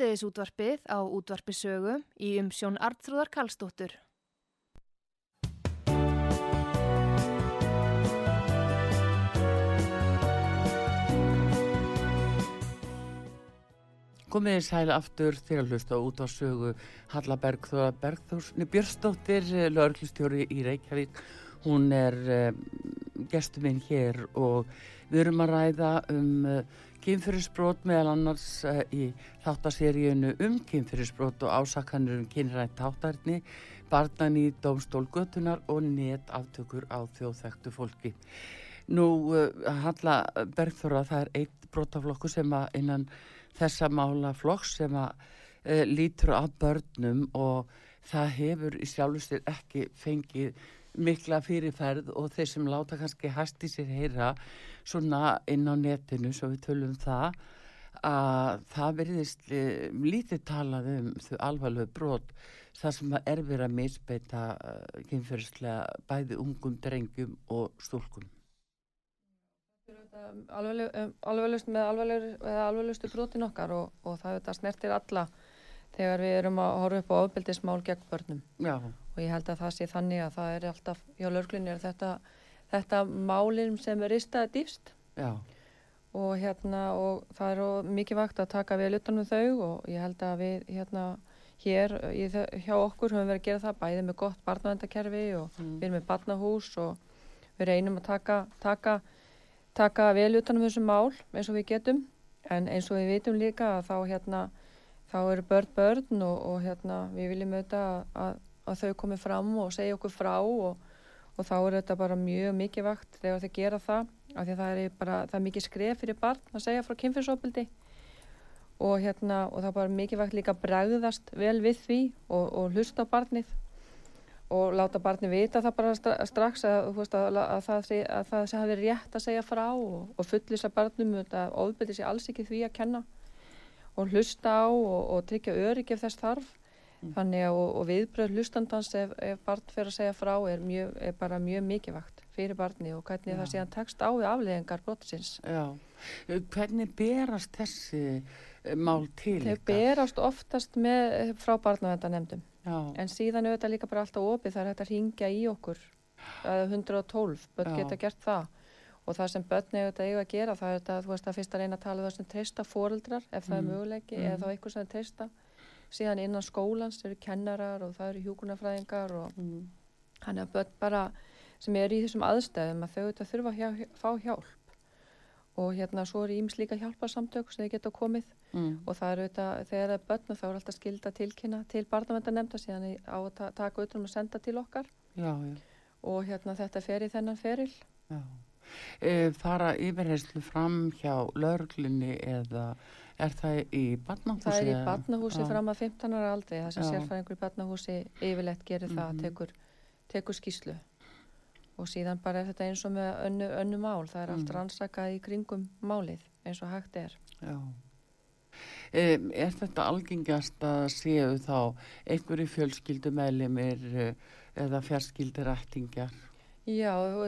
Sýteðis útvarpið á útvarpisögu í umsjón Artrúðar Kallstóttur. Komiði sæl aftur til að hlusta út á sögu Halla Bergþóra Bergþórsni Björnsdóttir, lögurklustjóri í Reykjavík. Hún er um, gestur minn hér og við erum að ræða um uh, kynfyrirsbrot meðal annars uh, í þáttaseríunu um kynfyrirsbrot og ásakanur um kynrænt þáttarni, barnan í domstól götunar og net aftökur á þjóðþektu fólki. Nú, uh, Halla Bergþóra, það er eitt brotaflokku sem að innan þessa mála flokks sem að uh, lítur að börnum og það hefur í sjálfsveir ekki fengið mikla fyrirferð og þeir sem láta kannski hæsti sér heyra svona inn á netinu svo við tölum það að það verðist uh, lítið talað um þau alvarlega brot. Það sem er verið að misbeita uh, kynferðslega bæði ungum, drengjum og stúlkum. Alveglust með alveglustu brotin okkar og, og það snertir alla þegar við erum að horfa upp á ofbildismál gegn börnum. Já. Og ég held að það sé þannig að það er alltaf, já lörglunni er þetta þetta málinn sem er ristaði dýfst og hérna og það er mikið vakt að taka við lutanum þau og ég held að við hérna hér hjá okkur höfum við verið að gera það bæðið með gott barnavendakerfi og mm. við erum með barnahús og við reynum að taka, taka taka vel utanum þessum mál eins og við getum. En eins og við vitum líka að þá hérna þá eru börn börn og, og hérna við viljum auðvitað að, að, að þau komi fram og segja okkur frá og, og þá er þetta bara mjög mikið vakt þegar þau gera það af því það er bara, það er mikið skref fyrir barn að segja frá kynfyrsopildi og hérna og það er bara mikið vakt líka bregðast vel við því og, og hlusta barnið og láta barni vita það bara strax að, veist, að, að það að það sé hafi rétt að segja frá og, og fullisa barnum að ofbeldi sé alls ekki því að kenna. Og hlusta á og, og tryggja öryggi ef þess þarf mm. þannig að og, og viðbröð hlustandans ef, ef barn fyrir að segja frá er, mjög, er bara mjög mikilvægt fyrir barni og hvernig Já. það sé að tekst á við afleðingar brotisins Já, hvernig berast þessi eh, mál til? Þau berast oftast með, frá barnavendanemdum Já. en síðan auðvitað líka bara alltaf opið það er hægt að ringja í okkur að 112, börn geta gert það og það sem börn auðvitað eiga að gera það er þetta, þú veist að fyrst að reyna að tala um það sem treysta fóreldrar ef það mm. er möguleiki mm. eða þá eitthvað sem treysta síðan innan skólans eru kennarar og það eru hjúkunarfræðingar og mm. hann er börn bara sem er í þessum aðstæðum að þau auðvitað þurfa að hjá, fá hjálp og hérna svo er íms líka hjálparsamtök sem þau geta komið mm. og það eru þetta, þegar það er börn þá er alltaf skilda tilkynna til barnavendanemnda síðan á að ta taka utan um að senda til okkar já, já. og hérna þetta fer í þennan feril e, fara yfirherslu fram hjá lörglunni eða er það í barnahúsi? Það er í barnahúsi fram að 15 ára aldrei það sem sérfæringur í barnahúsi yfirlegt gerir mm -hmm. það, mhm. tekur, tekur skíslu og síðan bara er þetta eins og með önnu, önnu mál, það er mm. allt rannsakað í kringum málið eins og hægt er. Já. Um, er þetta algengast að séu þá einhverju fjölskyldumælimir eh, eða fjarskyldirættingjar? Já, þú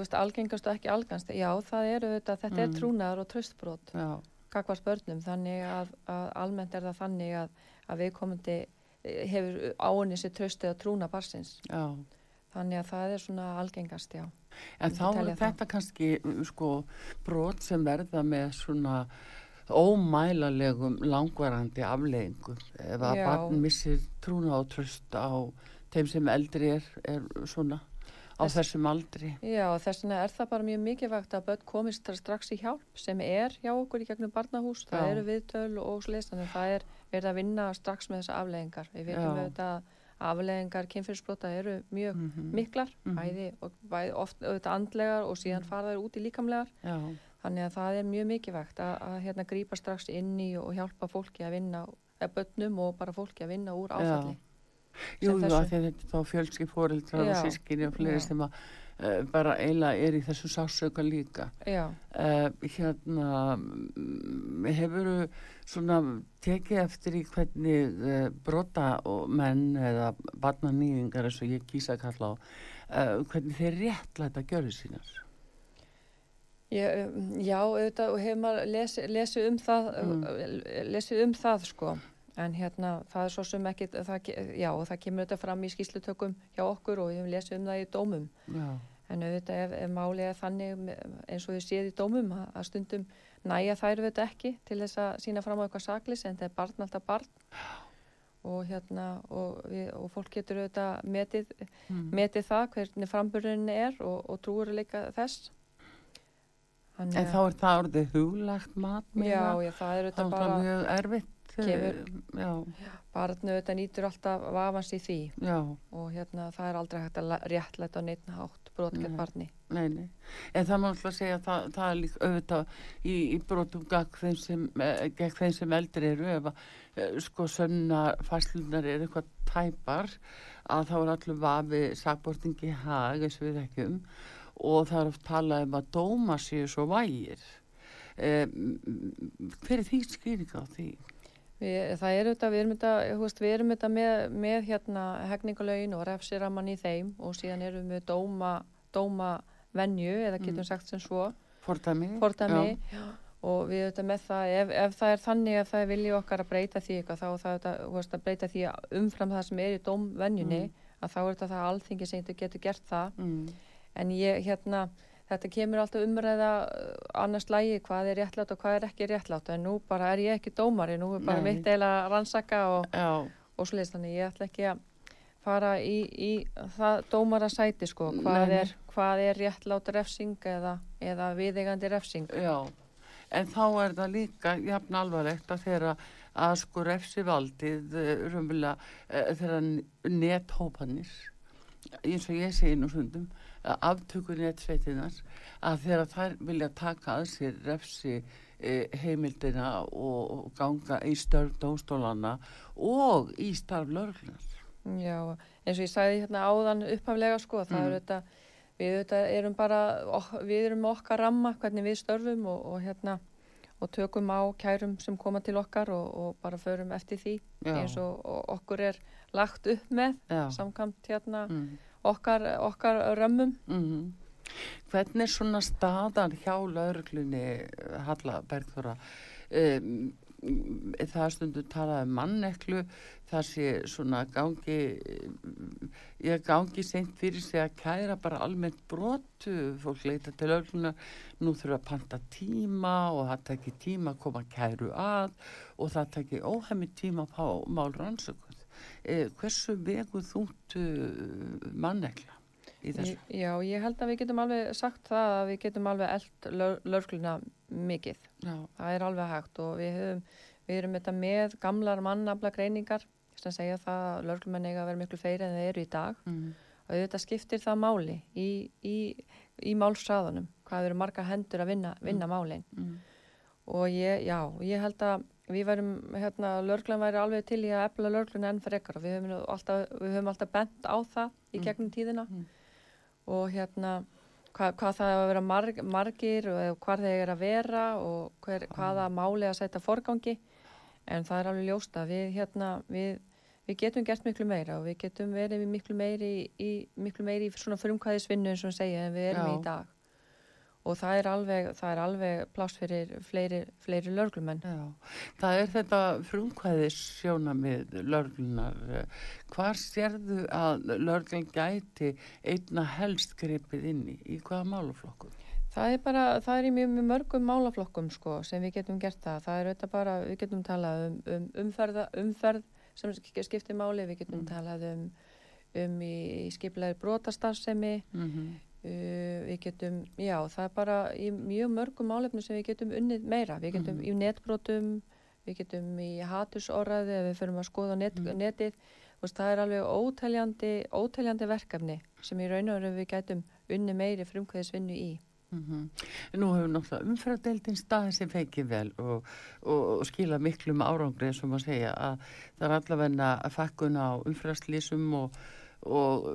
veist, algengast og ekki algengast, já það eru þetta, þetta mm. er trúnaðar og tröstbrót kakvars börnum, þannig að, að almennt er það þannig að, að viðkomandi eh, hefur áinni sér tröstið að trúna barsins. Já. Þannig að það er svona algengast, já. En þá er þetta það. kannski sko brot sem verða með svona ómælalegum langvarandi afleggingum. Ef að barn missir trúna og tröst á þeim sem eldri er, er svona á Þess, þessum aldri. Já, þess vegna er það bara mjög mikilvægt að börn komist strax í hjálp sem er hjá okkur í gegnum barnahús. Það já. eru viðtöl og slist, þannig að það er verið að vinna strax með þessa afleggingar. Við veitum auðvitað að afleðingar kynfyrirsbrota eru mjög mm -hmm. miklar mm -hmm. bæði, og, bæði oft auðvitað andlegar og síðan mhm. fara þær út í líkamlegar Já. þannig að það er mjög mikilvægt að, að hérna grípa strax inn í og hjálpa fólki að vinna, eða bönnum og bara fólki að vinna úr áfalli Jú, þú að þetta er þá fjölski fóreldrar og sískinni og fleiri sem að uh, bara eila er í þessu sásauka líka. Uh, hérna hefur svona tekið eftir í hvernig uh, brota og menn eða barnanýðingar eins og ég kýsa að kalla á hvernig þeir réttlæta að gjöru sínar? Ég, já, auðvitað, og hefur maður lesið lesi um það, mm. lesið um það, sko, en hérna, það er svo sem ekki, það, já, og það kemur þetta fram í skýslutökum hjá okkur og við hefum lesið um það í dómum. Já. En auðvitað, ef, ef málið er þannig, eins og þið séð í dómum, að stundum næja þær auðvitað ekki til þess að sína fram á eitthvað saklis, en þetta er barn alltaf barn. Og hérna, og, við, og fólk getur auðvitað metið, mm. metið það, hvernig framburðinni er og, og trúur líka þess. Þannig en þá er það orðið huglagt mat já, já, það er bara mjög erfitt eh, kemur, barnu auðvitað nýtur alltaf vafans í því. Já. og hérna það er aldrei hægt að réttlæta á neittna hátt brotkett barni. Nei, nei. en það má alltaf segja að það, það er líka auðvitað í, í brotum gegn þeim sem, eh, sem eldri eru. Ef að eh, sko sönna fæslunar er eitthvað tæpar að þá er allur vafi sagbortingi hag eins og við ekki um og það er oft talað um að dóma séu svo vægir. Um, hver er því skýring á því? Við, það er auðvitað, við erum auðvitað, við erum auðvitað með, með hérna hegningalögin og refsiraman í þeim og síðan erum við dóma, dóma venju eða getum mm. sagt sem svo. Fordami, Fordami og við auðvitað með það, ef, ef það er þannig ef það er viljið okkar að breyta því eitthvað þá það auðvitað að breyta því umfram það sem er í dómvenjunni mm. að þá er þetta það alþingi sem getur gert það. Mm. En ég hérna þetta kemur alltaf umræða uh, annars lægi hvað er réttlátt og hvað er ekki réttlátt en nú bara er ég ekki dómari nú er bara Nei. mitt eila rannsaka og, og sliðist þannig ég ætla ekki að fara í, í það dómara sæti sko hvað er, hvað er réttlátt refsing eða, eða viðegandi refsing. Já, en þá er það líka jafn alvarlegt að þeirra að sko refsi valdið uh, rumvila uh, þeirra nethópanir eins og ég segi nú sundum aftökunni eitt sveitinar að þegar þær vilja taka að sér refsi eh, heimildina og, og ganga í störf dóstólana og í starf lörglunar. Já, eins og ég sagði hérna áðan upphaflega sko, það mm. er þetta, við þetta erum bara, við erum okkar ramma hvernig við störfum og, og hérna og tökum á kærum sem koma til okkar og, og bara förum eftir því Já. eins og, og okkur er lagt upp með Já. samkvæmt hérna mm okkar, okkar römmum. Mm -hmm. Hvernig er svona staðan hjá lauruglunni Halla Bergþóra? Um, það stundu talaði manneklu það sé svona gangi ég gangi seint fyrir sig að kæra bara almennt brotu fólk leita til ölluna nú þurfa að panta tíma og það tekir tíma að koma kæru að og það tekir óhemmi tíma að fá mál rannsöku eh, hversu veguð þúntu mannegla í þessu? Já, ég held að við getum alveg sagt það að við getum alveg eld lörgluna mikið. Já. Það er alveg hægt og við, höfum, við erum þetta með gamlar mannabla greiningar sem segja það að lörglumenn eiga að vera miklu feiri en þeir eru í dag mm. og þetta skiptir það máli í, í, í málsræðunum hvað eru marga hendur að vinna, vinna mm. málinn mm. og ég, já, ég held að við værum, hérna, lörglan væri alveg til í að efla lörglun enn frekar og við höfum alltaf, við höfum alltaf bent á það í mm. gegnum tíðina mm. og hérna hva, hvað það er að vera marg, margir og hvað þeir eru að vera og hver, hvaða máli að setja forgangi en það er alveg ljósta við, hérna, við, við getum gert miklu meira og við getum verið miklu meiri í, miklu meiri í svona frumkvæðisvinnu eins og segja en við erum Já. í dag og það er alveg, alveg pláss fyrir fleiri, fleiri lörglumenn. Já, það er þetta frumkvæðis sjóna með lörglunar. Hvar sérðu að lörglun gæti einna helst grepið inni í hvaða málaflokkum? Það er bara, það er í mjög, mjög mörgum málaflokkum sko sem við getum gert það. Það er auðvitað bara, við getum talað um, um umferða, umferð sem skiptir máli, við getum mm. talað um, um í, í skiplaði brotastarfsemi, mm -hmm. Uh, við getum, já, það er bara í mjög mörgum álefnum sem við getum unnið meira, við getum mm. í netbrotum við getum í hatusorraði ef við förum að skoða net, mm. netið veist, það er alveg ótæljandi ótæljandi verkefni sem í raun og veru við getum unnið meiri frumkvæðisvinnu í mm -hmm. Nú hefur náttúrulega umfradeldin staði sem feikir vel og, og, og skila miklu með árangri sem að segja að það er allavegna að fakkun á umfrastlísum og og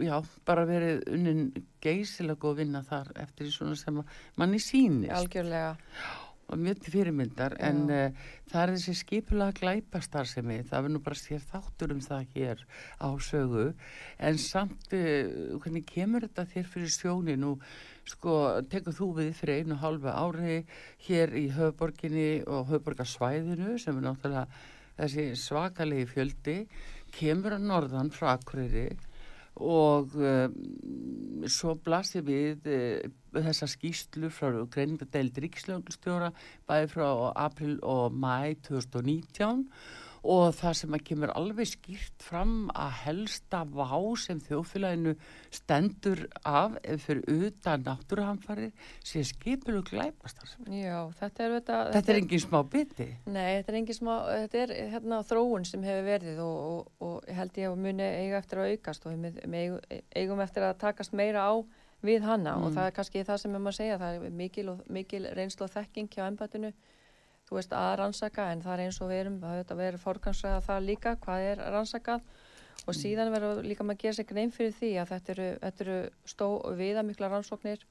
já, bara verið unnin geysilega góð vinna þar eftir því svona sem manni sýnist. Algjörlega. Og mjög til fyrirmyndar Já. en uh, það er þessi skipulega glæpastar sem við, það verður nú bara sér þáttur um það hér á sögu en samt uh, hvernig kemur þetta þér fyrir sjóni nú sko tekur þú við fyrir einu og hálfu ári hér í höfuborginni og höfuborgarsvæðinu sem er náttúrulega þessi svakalegi fjöldi kemur að norðan frá Akureyri og um, svo blasir við uh, þessa skýslu frá greinindadeild ríkislögnstjóra bæði frá april og mæ 2019 og það sem að kemur alveg skýrt fram að helsta vá sem þjóðfélaginu stendur af fyrir utan náttúruhamfarir sé skipulu glæpastar. Já, þetta er þetta... Þetta er engin smá biti. Nei, þetta er engin smá, þetta er hérna þróun sem hefur verið og, og, og held ég að muni eiga eftir að aukast og við eigum, eigum eftir að takast meira á við hanna mm. og það er kannski það sem ég maður segja, það er mikil, og, mikil reynslu og þekking hjá ennbættinu þú veist að rannsaka en það er eins og við erum það verður fórganslega það líka hvað er rannsakað og síðan verður líka maður að gera sig grein fyrir því að þetta eru, þetta eru stó viðamikla rannsóknir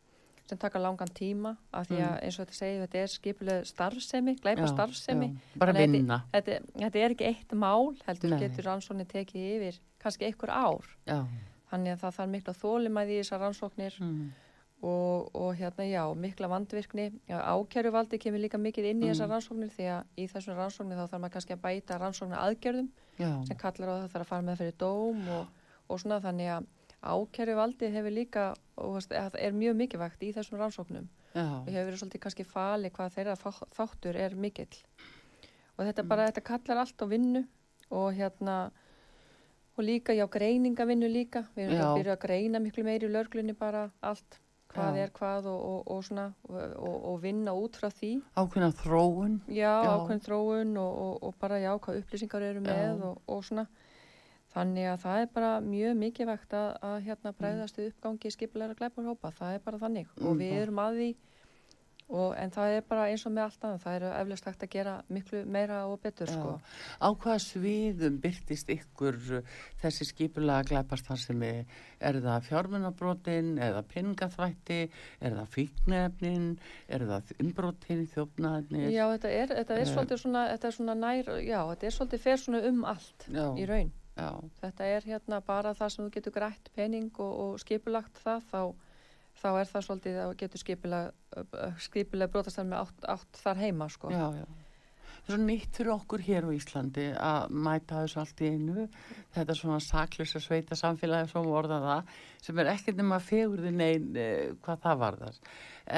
sem taka langan tíma af því að eins og þetta segir þetta er skipileg starfsemi, gleipa Já, starfsemi já, bara vinna. þetta, þetta, er ekki eitt mál heldur Nei. getur rannsóknir tekið yfir kannski einhver ár Já. þannig að það þarf mikla þólimæði í þessar rannsóknir Mm. Og, og hérna já, mikla vandvirkni. Já, ákæruvaldi kemur líka mikið inn í Mm. þessar rannsóknir því að í þessum rannsóknir þá þarf maður kannski að bæta rannsóknir aðgerðum Já. sem kallar á það þarf að fara með fyrir dóm og, og svona. Þannig að ákæruvaldi hefur líka og er mjög mikilvægt í þessum rannsóknum. Við hefur verið svolítið kannski fali hvað þeirra þá- þáttur er mikill. Og þetta bara, þetta kallar allt á vinnu og hérna og líka, já, greiningavinnu líka. Við erum að byrja að greina miklu meiri í lörglunni bara allt, hvað Já. er hvað og, og, og svona og, og, og vinna út frá því Ákveðna þróun. já, Já. ákveðin þróun og, og, og bara já, hvað upplýsingar eru með og, og svona þannig að það er bara mjög mikilvægt að, að hérna bregðast við uppgangi skipulegra glæparhópa, það er bara þannig og Mm, við bara. erum að því og, en það er bara eins og með allt annað það er eflust hægt að gera miklu meira og betur Já. sko. Á hvaða sviðum byrtist ykkur uh, þessi skipulega glæpastarsemi? Er það fjármunabrotin, er það peningaþvætti, er það fíknefnin, er það umbrotin, þjófnaðinir? Já, þetta er, þetta er Eh. svolítið svona, þetta er svona nær, já, þetta er svolítið fer svona um allt Já. í raun. Já. Þetta er hérna bara það sem þú getur grætt pening og, og skipulagt það, þá, þá er það svolítið að getur skipulega, skipulega brotast með átt, átt þar heima, sko. Já, já. Það er svo nýtt fyrir okkur hér á Íslandi að mæta þessu allt í einu. Þetta svona saklösa sveita samfélagi sem orða það, sem er ekkert nema fegurði neinn eh, hvað það varðar.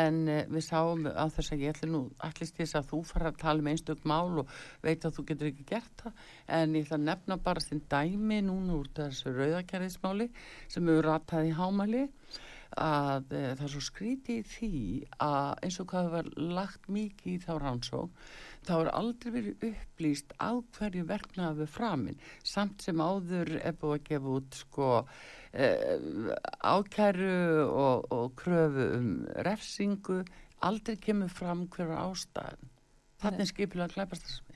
En eh, við sáum á þess að ég ætla nú allist þess að þú fara að tala um einstök mál og veit að þú getur ekki gert það. En ég ætla að nefna bara þinn dæmi núna úr þessu rauðakjæriðsmáli sem hefur ratað í hámali að e, það er svo skrítið því að eins og hvað var lagt mikið í þá rannsók þá er aldrei verið upplýst á hverju verknaði við framinn. Samt sem áður er búið að gefa út sko e, ákæru og, og kröfu um refsingu. Aldrei kemur fram hverju ástæðan. Þannig skipilega klæpast þessum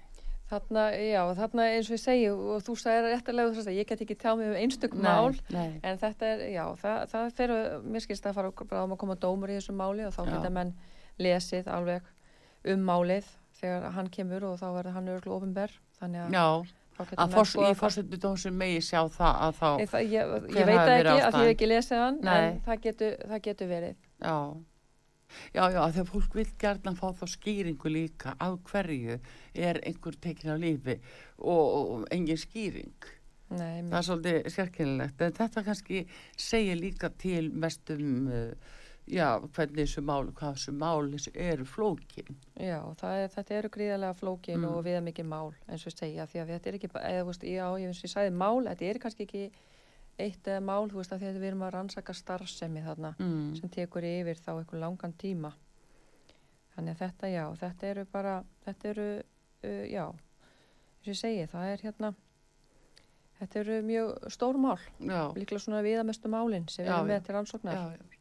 Þarna, já, þarna eins og ég segi og þú sagði réttilega þess að ég get ekki tjá mig um einstök Nei, mál, nei. en þetta er, já, það, það fer, mér skilst að fara bara um að koma dómur í þessu máli og þá geta menn lesið alveg um málið þegar hann kemur og þá verður hann örglu ofinber, þannig að að fors, í það. fórsetu dómsum megi sjá það að þá, Ég, það, ég, hver ég veit ekki að því ég ástæðan? hef ekki lesið hann Nei. en það getur, það getur verið já Já, já, þegar fólk vil gerðan fá þá skýringu líka af hverju er einhver tekin á lífi og, og engin skýring. Nei, Það er svolítið sérkennilegt, en þetta kannski segir líka til mest um, uh, já, hvernig þessu mál, hvað þessu mál eru flókin. Já, er, þetta eru gríðarlega flókin Mm. og viða mikið mál eins og segja því að þetta er ekki, eða veist, já, ég ég sagði mál, þetta er kannski ekki eitt eða mál, þú veist, að því að við erum að rannsaka starfsemi þarna Mm. sem tekur yfir þá einhver langan tíma. Þannig að þetta, já, þetta eru bara, þetta eru, uh, já, eins og ég segi, það er hérna, þetta eru mjög stór mál, Já, líklega svona viðamestu málinn sem við erum með til rannsóknar. já, já.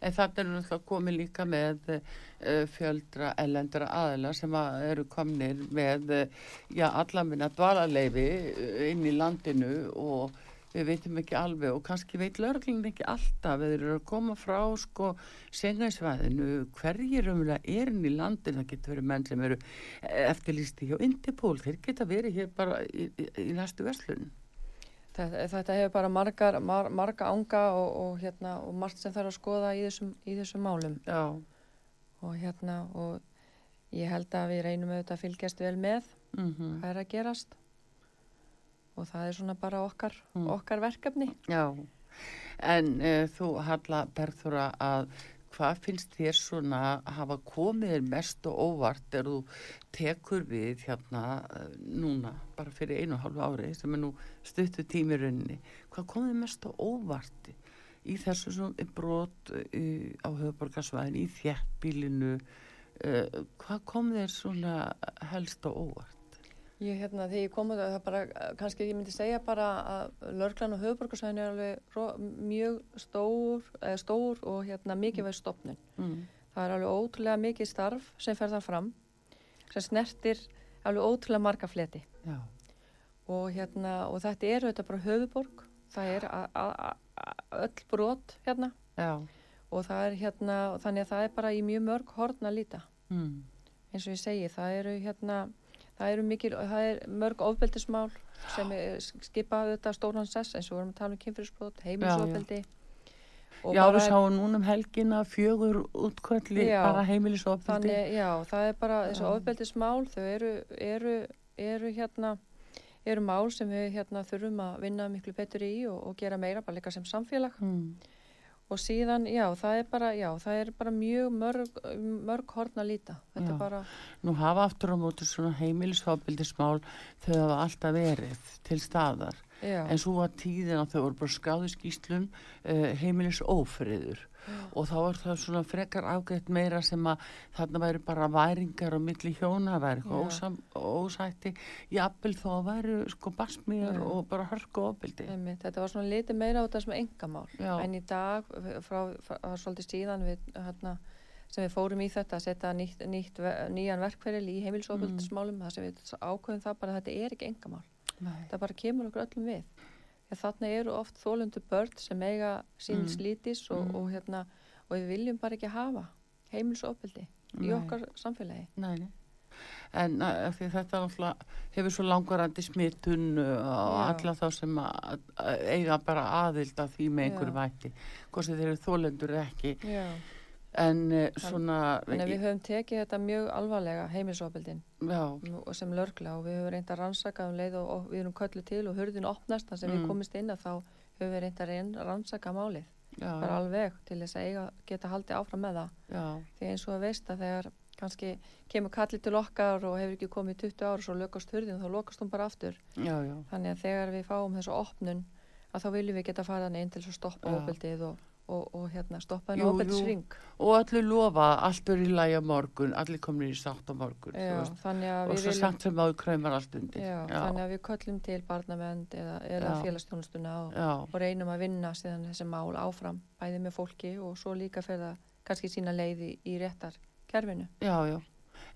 En þetta er náttúrulega komið líka með uh, fjöldra ellendra aðila sem að eru komnir með, uh, já, allaminna dvalarleifi uh, inn í landinu og við veitum ekki alveg og kannski veit lörglinn ekki alltaf við erum að koma frá sko sengaisvæðinu, hverjir umlega erinn í landin, það getur verið menn sem eru eftirlýsti hjá Indipól þeir geta verið hér bara í, í, í næstu verslun. Þetta, þetta hefur bara margar, mar, marga ánga og, og hérna og margt sem þarf að skoða í þessum, í þessum málum. Já, og hérna og ég held að við reynum auðvitað að fylgjast vel með mm hvað er að gerast og það er svona bara okkar, Mm. okkar verkefni. Já. En uh, þú Halla Berþóra að hvað finnst þér svona hafa komið mest og óvart er þú tekur við hérna uh, núna bara fyrir einu og hálfu ári sem er nú stuttu tími rauninni? Hvað komið mest og óvart í þessu svona brot uh, á höfuborgarsvæðin í þjættbílinu uh, hvað komið þér svona helst og óvart Ég hérna, þegar ég kom að það bara, kannski ég myndi segja bara að lörglan og höfuborgarsæðin er alveg ro- mjög stór, eða stór og hérna mikilvæg stopnun. mm. Það er alveg ótrúlega mikið starf sem fer þar fram, sem snertir alveg ótrúlega marga fleti. Og hérna, og þetta er auðvitað bara höfuborg, það er öll brot hérna já og það er hérna, þannig að það er bara í mjög mörg horn að líta. mm. eins og ég segi, það eru hérna, það eru mikil, það er mörg ofbeldismál sem skipa þetta stóran sess eins og við erum að tala um kynfyrirsbrot, heimilisofbeldi Já, við sáum núna um helgina fjögur útkvöldi Já. bara heimilisofbildi. þannig, já, það er bara þessu ofbeldismál, þau eru, eru, eru hérna, eru mál sem við hérna þurfum að vinna miklu betur í og, og gera meira bara líka sem samfélag Mm. Og síðan, já, það er bara, já, það er bara mjög mörg, mörg horn að líta, þetta Já. er bara, Nú hafa aftur á móti svona heimilisofbildismál þau hafa alltaf verið til staðar. já, En svo var tíðin að þau voru bara skráðu skýslum uh, heimilisófriður og þá er það svona frekar afgreitt meira sem að þarna væri bara væringar á milli hjóna, væri eitthvað Já. ósam, ósætti, jafnvel þó að væri sko basmýjar Já. og bara hörku ofbildi. Einmitt, þetta var svona litið meira á þetta sem engamál Já. en í dag, frá, frá, frá svolítið síðan við, hérna, sem við fórum í þetta að setja nýtt, nýtt, nýjan verkferil í heimilsoföldismálum það sem við ákveðum það bara að þetta er ekki engamál Nei. það bara kemur okkur öllum við Þegar þarna eru oft þólundu börn sem eiga síns Mm. lítis og, Mm. og, hérna, og við viljum bara ekki hafa heimilsofbeldi í okkar samfélagi Nei, nei. En því þetta náttúrulega hefur svo langvarandi smitun uh, á Já. alla þá sem að, að eiga bara aðild að því með einhverju. Hvort sem þeir eru þólendur ekki. Já. En uh, svona, þannig að við höfum tekið þetta mjög alvarlega já, og sem lörgla og við höfum reynd að rannsaka um leið og, og við erum köllu til og hurðin opnast þar sem Mm. við komist inn að þá höfum við reynd að reynd að rannsaka málið. Já, bara alveg til þess að eiga, geta haldið áfram með það. Já, því eins og að veist að þegar kannski kemur kallið til okkar og hefur ekki komið í 20 ára og svo lokast hurðin þá lokast hún bara aftur. Já, já, þannig að þegar við fáum þessu opnun að þá viljum við geta farað inn til að stoppa Já. ofbeldið og, og, og hérna stoppa henni jú. ofbeldisring og allir lofa að allt er í á morgun, allir komin í sátt á morgun, Já, að Og svo viljum samt sem áður kræmar allt undir. Já, þannig að við köllum til barnavend eða, eða Já. félagsstjónustuna og, Já, og reynum að vinna síðan þessi mál áfram bæði með fólki og svo líka fyrir það kannski sína leiði í réttar kerfinu. já, já.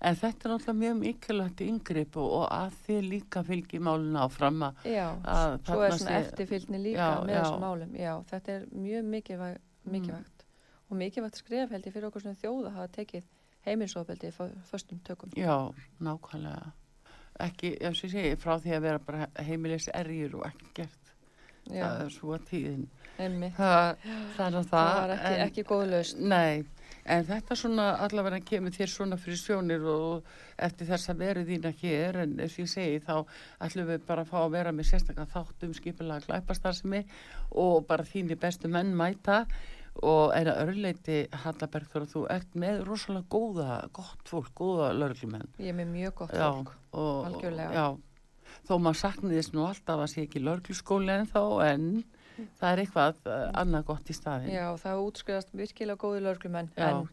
En þetta er náttúrulega mjög mikilvægt yngripp og, og að þið líka fylgi málun áfram að Já, svo er svona eftirfylgni líka Já, með já. þessum málum. Já, þetta er mjög mikilvæg, mikilvægt og mikilvægt skref held ég fyrir okkur sem þjóð að hafa tekið heimilsofbeldi í föstum tökum. Já, nákvæmlega. Ekki, og ég segi, frá því að vera bara heimilis erjur og ekki gert. Það Já, er svo tíðin. emmi. Það, það er það. Það var ekki, en- ekki góð lausn. Nei, en þetta svona allavega kemur þér svona fyrir sjónir og eftir þess að veru þína hér en eins og ég segi þá ætlum við bara að fá að vera með sérstaklega þátt um skipilega glæpastarsmi og bara þínir bestu menn mæta og að örleiti Hallaberg þegar þú ert með rosalega góða, gott fólk, góða lörglumenn. Ég er með mjög gott Já, fólk. og, algjörlega. Já, þó maður sakniðist nú alltaf að sé ekki lörgluskóli en þá en það er eitthvað uh, annað gott í staðin. Já, það hefur útskrifast virkilega góði lörglumenn en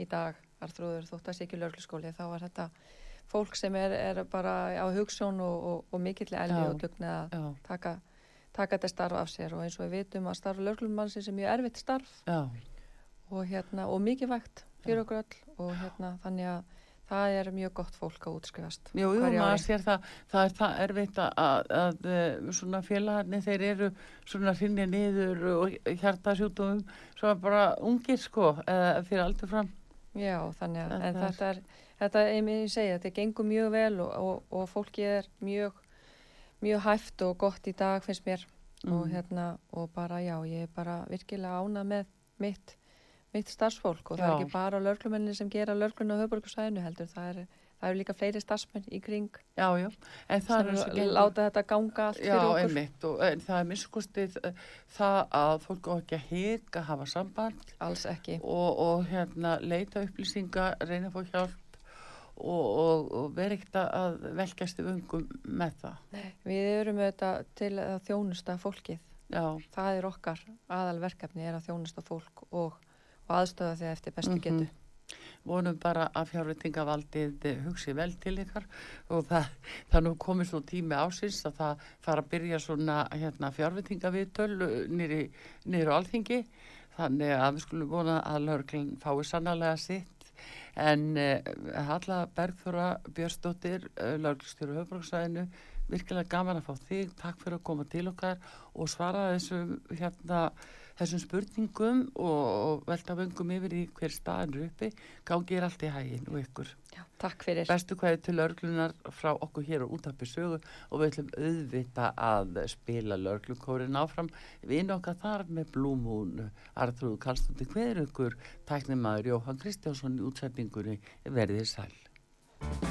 í dag, Arþrúður, þótt að sé ekki lörgluskóli, þá var þetta fólk sem er, er bara á hugssjón og, og, og mikill elvi og dugna að taka, taka þetta starf af sér. Og eins og við vitum að starf lörglumannsins er mjög erfitt starf og, hérna, og mikið vægt fyrir okkur öll og hérna, þannig að það er mjög gott fólk að útskrifast. Jú, jú, maður sér það, það er það erfitt að, að, að eh, svona félagarnir þeir eru svona hrinni niður og hjartasjútumum svo bara ungir sko, eða fyrir aldur fram. Já, þannig að, en Þetta er- þetta er, þetta er, ég segi, þetta gengur mjög vel og, og, og fólkið er mjög, mjög hæft og gott í dag finnst mér og Mm. hérna, og bara, já, ég er bara virkilega ána með mitt, mitt starfsfólk og það Já. er ekki bara lörglumenni sem gera lörglun á höfburgsæðinu heldur, það er, það er líka fleiri starfsmenn í kring Já, já, en það er og eru að gengur- láta þetta ganga allt Já, fyrir okkur. einmitt, og en það er miskustið það að fólk á ekki að hika, hafa samband Alls ekki. og, og hérna leita upplýsinga, reyna að fá hjálp og, og, og vera ekkert að velkjast í vöngum með það. Við erum auðvitað til að þjónusta fólkið. Já, Það er okkar aðalverkefni er að þjónusta fólk og, og aðstöða því eftir bestu Mhm. getu. vonum bara að fjárveitingavaldið hugsi vel til ykkar og það, það nú komið svo tími ásins að það fara að byrja svona hérna, fjárveitingaviðtöl nýri, nýri á alþingi þannig að við skulum vona að laurglinn fái sannlega sitt en uh, Halla Bergþóra Björnsdóttir, uh, laurglstjóru höfbruksæðinu, virkilega gaman að fá þig, takk fyrir að koma til okkar og svara þessum hérna þessum spurningum og, velta vöngum yfir í hver staðan uppi gangi er allt í hægin og ykkur. Já, takk fyrir. bestu hvaði til örglunar frá okkur hér og út af besögu og við ætlum auðvita að spila lörglukórin áfram. Við okkar þar með blúmún Artrúð Karlstóttir Kveðrugur tæknimaður Jóhann Kristjánsson í útsendingunni? Verðið sæl